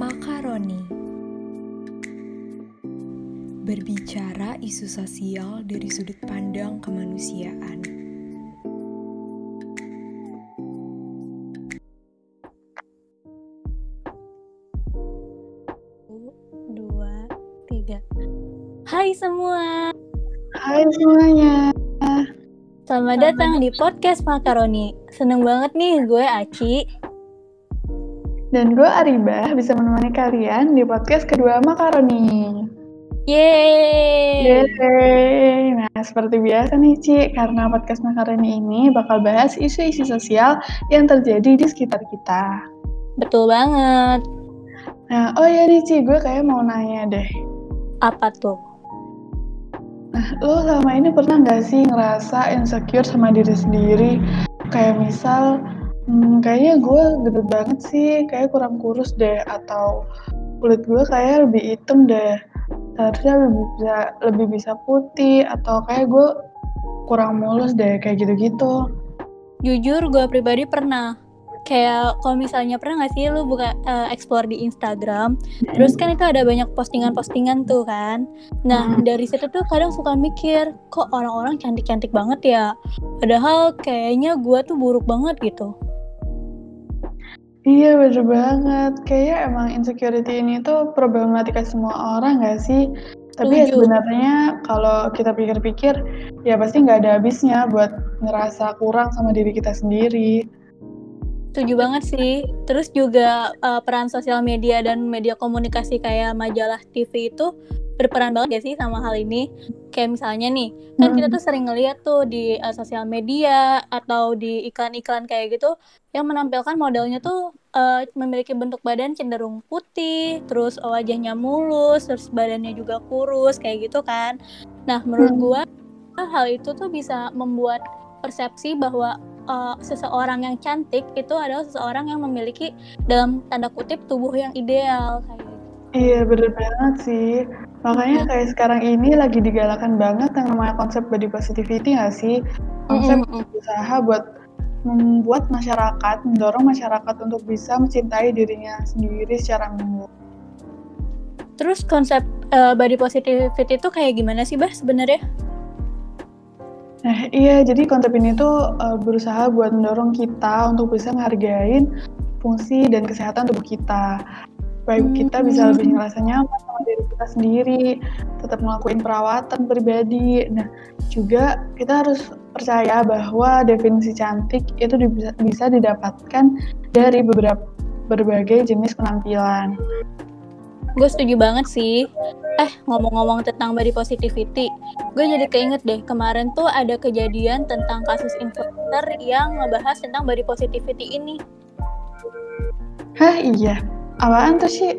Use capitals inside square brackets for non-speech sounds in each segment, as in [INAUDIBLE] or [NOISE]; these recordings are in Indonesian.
Makaroni Berbicara isu sosial dari sudut pandang kemanusiaan dua, tiga. Hai semua, Hai semuanya. selamat datang di podcast Makaroni. Seneng banget nih gue Aci. Dan gue Ariba bisa menemani kalian di podcast kedua Makaroni. Yeay! Yeay. Nah, seperti biasa nih, Ci, karena podcast Makaroni ini bakal bahas isu-isu sosial yang terjadi di sekitar kita. Betul banget. Nah, oh ya nih, Ci, gue kayak mau nanya deh. Apa tuh? Nah, lo selama ini pernah nggak sih ngerasa insecure sama diri sendiri? Kayak misal, hmm, kayaknya gue gede banget sih, kayak kurang kurus deh, atau kulit gue kayak lebih hitam deh. Seharusnya lebih bisa, lebih bisa putih, atau kayak gue kurang mulus deh, kayak gitu-gitu. Jujur gue pribadi pernah. Kayak kalau misalnya pernah gak sih lu buka eh, explore di Instagram, terus kan itu ada banyak postingan-postingan tuh kan. Nah Hmm. dari situ tuh kadang suka mikir, kok orang-orang cantik-cantik banget ya. Padahal kayaknya gue tuh buruk banget gitu. Iya bener banget. Kayaknya emang insecurity ini tuh problematika semua orang gak sih? Tapi ya sebenarnya kalau kita pikir-pikir, ya pasti nggak ada habisnya buat ngerasa kurang sama diri kita sendiri. Setuju banget sih. Terus juga uh, peran sosial media dan media komunikasi kayak majalah TV itu berperan banget ya sih sama hal ini. Kayak misalnya nih, kan kita Mm. tuh sering ngeliat tuh di uh, sosial media atau di iklan-iklan kayak gitu yang menampilkan modelnya tuh uh, memiliki bentuk badan cenderung putih, terus wajahnya mulus, terus badannya juga kurus kayak gitu kan. Nah, menurut Hmm. gua hal itu tuh bisa membuat persepsi bahwa uh, seseorang yang cantik itu adalah seseorang yang memiliki dalam tanda kutip tubuh yang ideal kayak gitu. Iya bener banget sih. Makanya kayak sekarang ini lagi digalakan banget yang namanya konsep body positivity nggak sih? Konsep berusaha buat membuat masyarakat, mendorong masyarakat untuk bisa mencintai dirinya sendiri secara menyeluruh. Terus konsep uh, body positivity itu kayak gimana sih, Bah sebenarnya? Nah, iya, jadi konsep ini tuh uh, berusaha buat mendorong kita untuk bisa menghargain fungsi dan kesehatan tubuh kita. Supaya kita bisa Hmm. lebih ngerasa nyaman diri kita sendiri, tetap ngelakuin perawatan pribadi. Nah, juga kita harus percaya bahwa definisi cantik itu bisa, bisa didapatkan dari beberapa berbagai jenis penampilan. Gue setuju banget sih. Eh, ngomong-ngomong tentang body positivity, gue jadi keinget deh, kemarin tuh ada kejadian tentang kasus influencer yang ngebahas tentang body positivity ini. Hah, iya. Apaan tuh sih?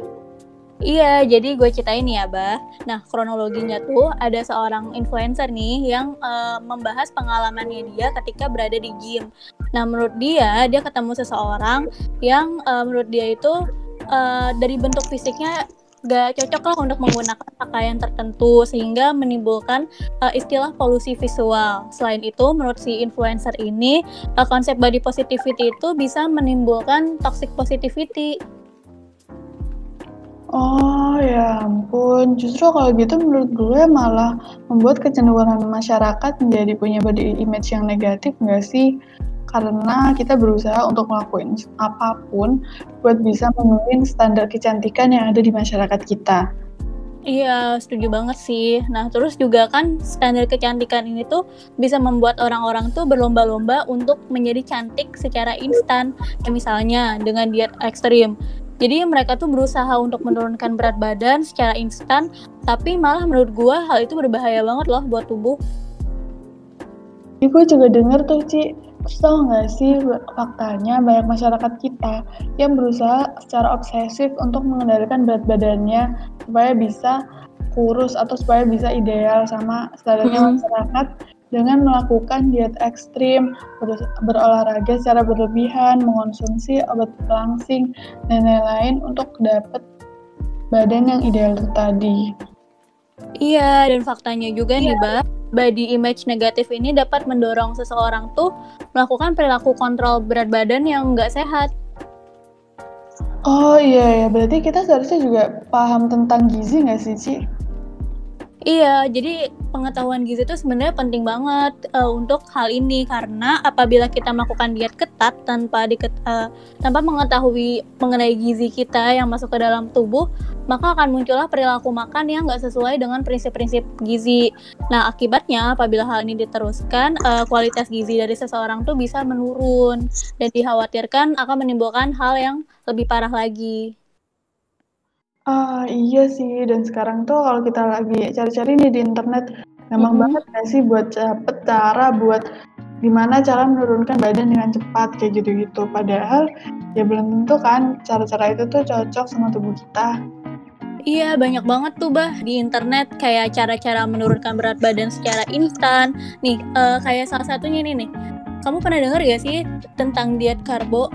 Iya, jadi gue ceritain ya, Bah. Nah, kronologinya tuh ada seorang influencer nih yang eh, membahas pengalamannya dia ketika berada di gym. Nah, menurut dia, dia ketemu seseorang yang eh, menurut dia itu eh, dari bentuk fisiknya gak cocok lah untuk menggunakan pakaian tertentu sehingga menimbulkan eh, istilah polusi visual. Selain itu, menurut si influencer ini, eh, konsep body positivity itu bisa menimbulkan toxic positivity. Oh ya ampun, justru kalau gitu menurut gue malah membuat kecenderungan masyarakat menjadi punya body image yang negatif nggak sih? Karena kita berusaha untuk ngelakuin apa pun buat bisa memenuhi standar kecantikan yang ada di masyarakat kita. Iya, setuju banget sih. Nah, terus juga kan standar kecantikan ini tuh bisa membuat orang-orang tuh berlomba-lomba untuk menjadi cantik secara instan. Kayak misalnya dengan diet ekstrim. Jadi mereka tuh berusaha untuk menurunkan berat badan secara instan, tapi malah menurut gua hal itu berbahaya banget loh buat tubuh. Ini gue juga denger tuh, Ci, Terus tau nggak sih faktanya banyak masyarakat kita yang berusaha secara obsesif untuk mengendalikan berat badannya supaya bisa kurus atau supaya bisa ideal sama standarnya Mm-mm. masyarakat dengan melakukan diet ekstrim, ber- berolahraga secara berlebihan, mengonsumsi obat pelangsing, dan lain-lain untuk dapat badan yang ideal tadi. Iya, dan faktanya juga nih, Mbak, body image negatif ini dapat mendorong seseorang tuh melakukan perilaku kontrol berat badan yang nggak sehat. Oh iya ya, berarti kita seharusnya juga paham tentang gizi nggak sih, Ci? Iya, jadi pengetahuan gizi itu sebenarnya penting banget uh, untuk hal ini karena apabila kita melakukan diet ketat tanpa diket, uh, tanpa mengetahui mengenai gizi kita yang masuk ke dalam tubuh, maka akan muncullah perilaku makan yang nggak sesuai dengan prinsip-prinsip gizi. Nah, akibatnya apabila hal ini diteruskan, uh, kualitas gizi dari seseorang tuh bisa menurun dan dikhawatirkan akan menimbulkan hal yang lebih parah lagi. Ah, iya sih, dan sekarang tuh kalau kita lagi cari-cari nih di internet, gampang Mhm. banget nggak sih buat dapet cara buat gimana cara menurunkan badan dengan cepat kayak gitu-gitu. Padahal ya belum tentu kan cara-cara itu tuh cocok sama tubuh kita. Iya, banyak banget tuh bah di internet kayak cara-cara menurunkan berat badan secara instan. Nih, eh, kayak salah satunya ini nih. Kamu pernah dengar gak sih tentang diet karbo?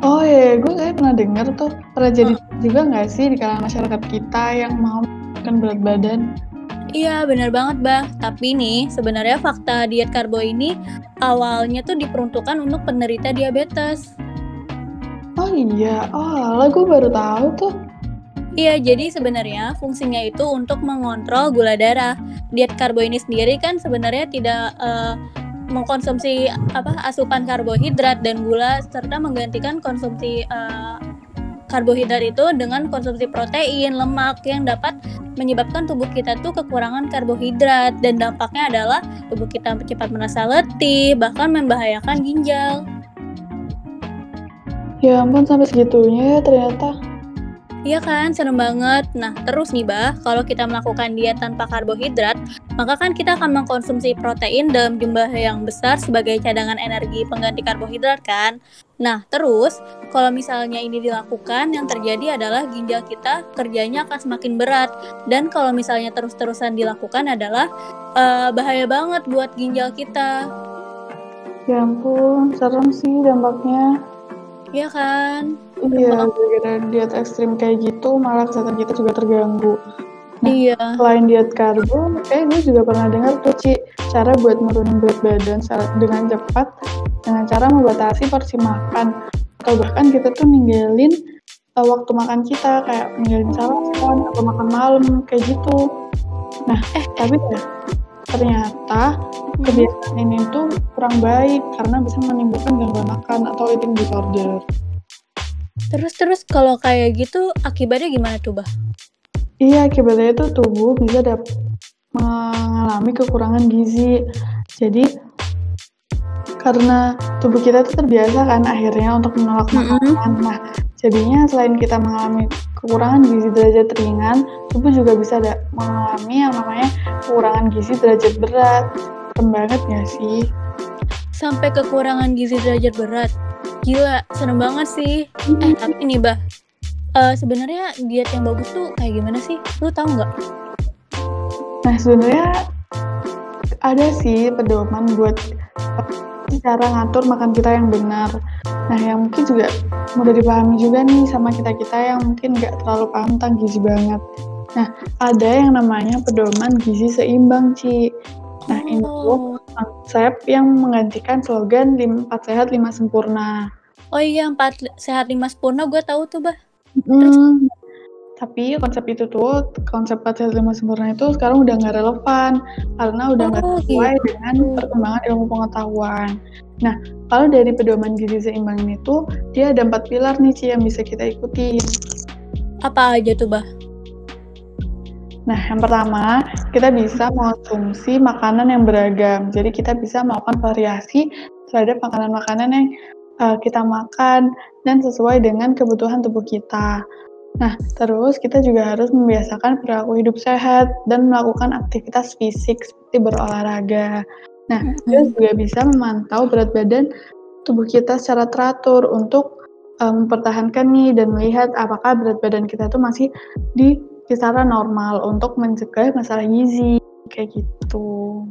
Oh iya, gue kayak pernah denger tuh, pernah jadi juga nggak sih di kalangan masyarakat kita yang mau menurunkan berat badan? Iya, benar banget, Bah. Tapi nih, sebenarnya fakta diet karbo ini awalnya tuh diperuntukkan untuk penderita diabetes. Oh iya, oh lah gue baru tahu tuh. Iya, jadi sebenarnya fungsinya itu untuk mengontrol gula darah. Diet karbo ini sendiri kan sebenarnya tidak eh, mengkonsumsi apa asupan karbohidrat dan gula serta menggantikan konsumsi eh, karbohidrat itu dengan konsumsi protein, lemak yang dapat menyebabkan tubuh kita tuh kekurangan karbohidrat dan dampaknya adalah tubuh kita cepat merasa letih, bahkan membahayakan ginjal. Ya ampun sampai segitunya ya ternyata. Iya kan, serem banget. Nah, terus nih, Bah, kalau kita melakukan diet tanpa karbohidrat, maka kan kita akan mengkonsumsi protein dalam jumlah yang besar sebagai cadangan energi pengganti karbohidrat kan. Nah, terus kalau misalnya ini dilakukan, yang terjadi adalah ginjal kita kerjanya akan semakin berat. Dan kalau misalnya terus-terusan dilakukan adalah eh, bahaya banget buat ginjal kita. Ya ampun, serem sih dampaknya. Iya kan? Iya, gara-gara diet ekstrim kayak gitu, malah kesehatan kita juga terganggu. Nah, iya. Selain diet karbo, kayak gue juga pernah dengar tuh, Ci, cara buat nurunin berat badan dengan cepat dengan cara membatasi porsi makan. Atau bahkan kita tuh ninggalin uh, waktu makan kita, kayak ninggalin sarapan atau makan malam, kayak gitu. Nah, eh, tapi ya, ternyata kebiasaan ini tuh kurang baik karena bisa menimbulkan gangguan makan atau eating disorder. Terus-terus kalau kayak gitu akibatnya gimana tuh, Bah? Iya, akibatnya itu tubuh bisa dap mengalami kekurangan gizi. Jadi karena tubuh kita itu terbiasa kan akhirnya untuk menolak makanan. Nah, jadinya selain kita mengalami kekurangan gizi derajat ringan, tubuh juga bisa da- mengalami yang namanya kekurangan gizi derajat berat. Serem banget gak sih? sampai kekurangan gizi derajat berat. Gila, serem banget sih. Eh, tapi ini bah, eh, sebenarnya diet yang bagus tuh kayak gimana sih? Lu tahu nggak? Nah, sebenarnya ada sih pedoman buat cara ngatur makan kita yang benar. Nah, yang mungkin juga mudah dipahami juga nih sama kita-kita yang mungkin nggak terlalu paham tentang gizi banget. Nah, ada yang namanya pedoman gizi seimbang, Ci. Nah, ini tuh Oh, konsep yang menggantikan slogan 4 sehat 5 sempurna. oh iya, empat sehat lima sempurna gue tahu tuh bah. Hmm, tapi konsep itu tuh, konsep 4 sehat 5 sempurna itu sekarang udah nggak relevan karena udah nggak Oh, sesuai gitu. dengan perkembangan ilmu pengetahuan. Nah, kalau dari pedoman gizi seimbang ini tuh, dia ada empat pilar nih Ci yang bisa kita ikuti. Apa aja tuh bah? Nah, yang pertama, kita bisa mengonsumsi makanan yang beragam. Jadi kita bisa melakukan variasi terhadap makanan-makanan yang uh, kita makan dan sesuai dengan kebutuhan tubuh kita. Nah, terus kita juga harus membiasakan perilaku hidup sehat dan melakukan aktivitas fisik seperti berolahraga. Nah, kita juga bisa memantau berat badan tubuh kita secara teratur untuk um, mempertahankan nih dan melihat apakah berat badan kita itu masih di kisaran normal untuk mencegah masalah gizi kayak gitu.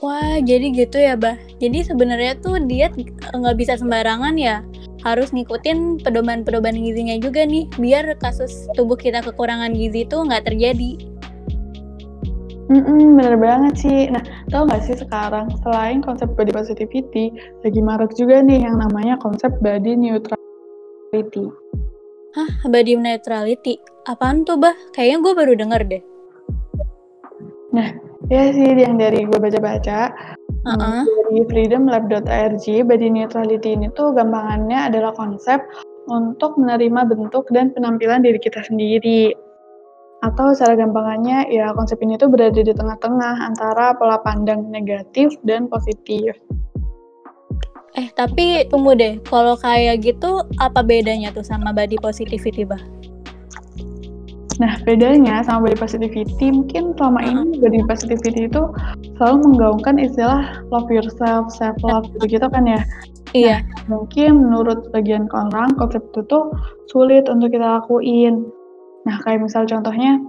Wah, jadi gitu ya bah. Jadi sebenarnya tuh diet nggak bisa sembarangan ya. Harus ngikutin pedoman-pedoman gizinya juga nih, biar kasus tubuh kita kekurangan gizi itu nggak terjadi. Mm-mm, bener banget sih. Nah, tau gak sih sekarang selain konsep body positivity, lagi marak juga nih yang namanya konsep body neutrality. Hah, body neutrality? Apaan tuh, Bah? Kayaknya gue baru denger deh. Nah, ya sih yang dari gue baca-baca, uh -uh. dari freedomlab.org, body neutrality ini tuh gampangannya adalah konsep untuk menerima bentuk dan penampilan diri kita sendiri. Atau secara gampangannya, ya konsep ini tuh berada di tengah-tengah antara pola pandang negatif dan positif. Eh, tapi tunggu deh, kalau kayak gitu, apa bedanya tuh sama body positivity, Bah? Nah, bedanya sama body positivity, mungkin selama ini body positivity itu selalu menggaungkan istilah love yourself, self love gitu gitu kan ya. Iya. Nah, mungkin menurut bagian orang konsep itu tuh sulit untuk kita lakuin. Nah, kayak misal contohnya,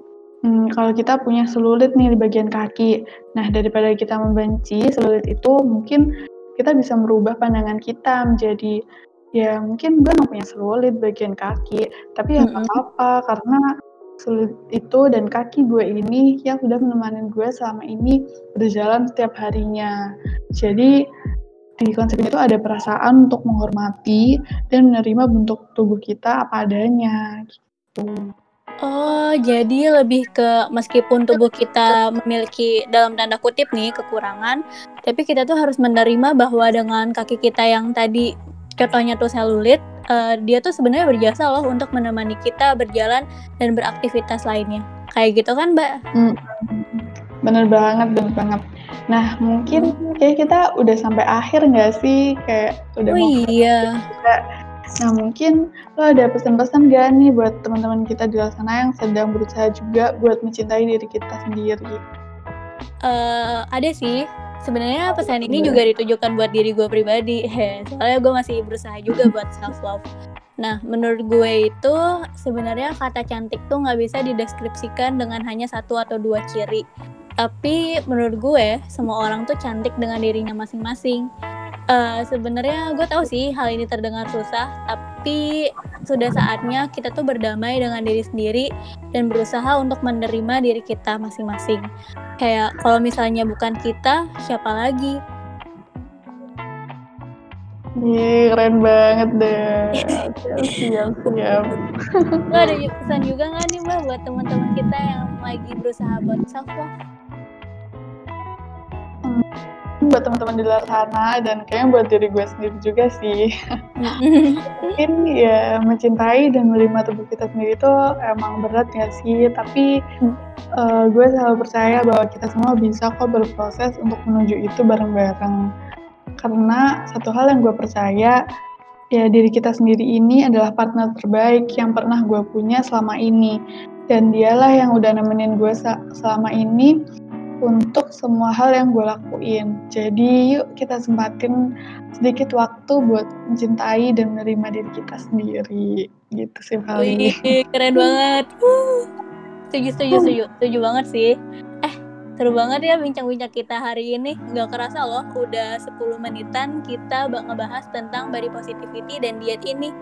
hmm, kalau kita punya selulit nih di bagian kaki. Nah, daripada kita membenci selulit itu, mungkin kita bisa merubah pandangan kita menjadi ya mungkin gue nggak punya selulit bagian kaki, tapi ya mm -hmm. apa-apa karena sulit itu dan kaki gue ini yang sudah menemani gue selama ini berjalan setiap harinya. Jadi di konsep itu ada perasaan untuk menghormati dan menerima bentuk tubuh kita apa adanya. Gitu. Oh, jadi lebih ke meskipun tubuh kita memiliki dalam tanda kutip nih kekurangan, tapi kita tuh harus menerima bahwa dengan kaki kita yang tadi contohnya tuh selulit, uh, dia tuh sebenarnya berjasa loh untuk menemani kita berjalan dan beraktivitas lainnya. Kayak gitu kan, Mbak? Hmm. Bener banget, bener banget. Nah, mungkin kayak kita udah sampai akhir nggak sih? Kayak udah oh, mau iya. Kita. Nah, mungkin lo ada pesan-pesan gak nih buat teman-teman kita di luar sana yang sedang berusaha juga buat mencintai diri kita sendiri? Uh, ada sih sebenarnya pesan ini juga ditujukan buat diri gue pribadi [LAUGHS] soalnya gue masih berusaha juga buat self love nah menurut gue itu sebenarnya kata cantik tuh nggak bisa dideskripsikan dengan hanya satu atau dua ciri. Tapi menurut gue semua orang tuh cantik dengan dirinya masing-masing. Uh, sebenarnya gue tahu sih hal ini terdengar susah, tapi sudah saatnya kita tuh berdamai dengan diri sendiri dan berusaha untuk menerima diri kita masing-masing. Kayak kalau misalnya bukan kita, siapa lagi? Iya, keren banget deh. [LAUGHS] siap, siap. Lo ada pesan juga nggak nih mbak buat teman-teman kita yang lagi berusaha buat self love? Hmm buat teman-teman di luar sana dan kayaknya buat diri gue sendiri juga sih. [LAUGHS] Mungkin ya mencintai dan menerima tubuh kita sendiri itu emang berat ya sih? Tapi uh, gue selalu percaya bahwa kita semua bisa kok berproses untuk menuju itu bareng-bareng. Karena satu hal yang gue percaya ya diri kita sendiri ini adalah partner terbaik yang pernah gue punya selama ini. Dan dialah yang udah nemenin gue selama ini untuk semua hal yang gue lakuin. Jadi yuk kita sempatin sedikit waktu buat mencintai dan menerima diri kita sendiri. Gitu sih paling. keren banget. Setuju, setuju, setuju. Setuju banget sih. Eh, seru banget ya bincang-bincang kita hari ini. Gak kerasa loh, udah 10 menitan kita ngebahas tentang body positivity dan diet ini.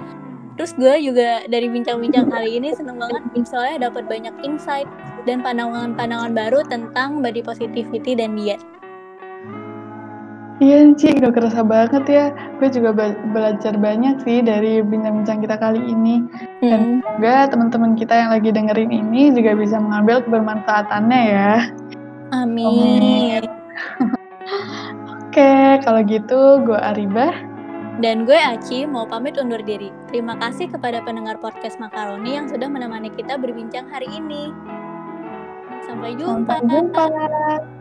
Terus gue juga dari bincang-bincang kali ini seneng banget soalnya dapat banyak insight dan pandangan-pandangan baru tentang body positivity dan diet. Iya Ci, gak kerasa banget ya. Gue juga belajar banyak sih dari bincang-bincang kita kali ini. Dan hmm. semoga teman-teman kita yang lagi dengerin ini juga bisa mengambil kebermanfaatannya ya. Amin. Amin. [LAUGHS] Oke, kalau gitu gue Aribah. Dan gue Aci mau pamit undur diri. Terima kasih kepada pendengar podcast Makaroni yang sudah menemani kita berbincang hari ini. Sampai jumpa. Sampai jumpa.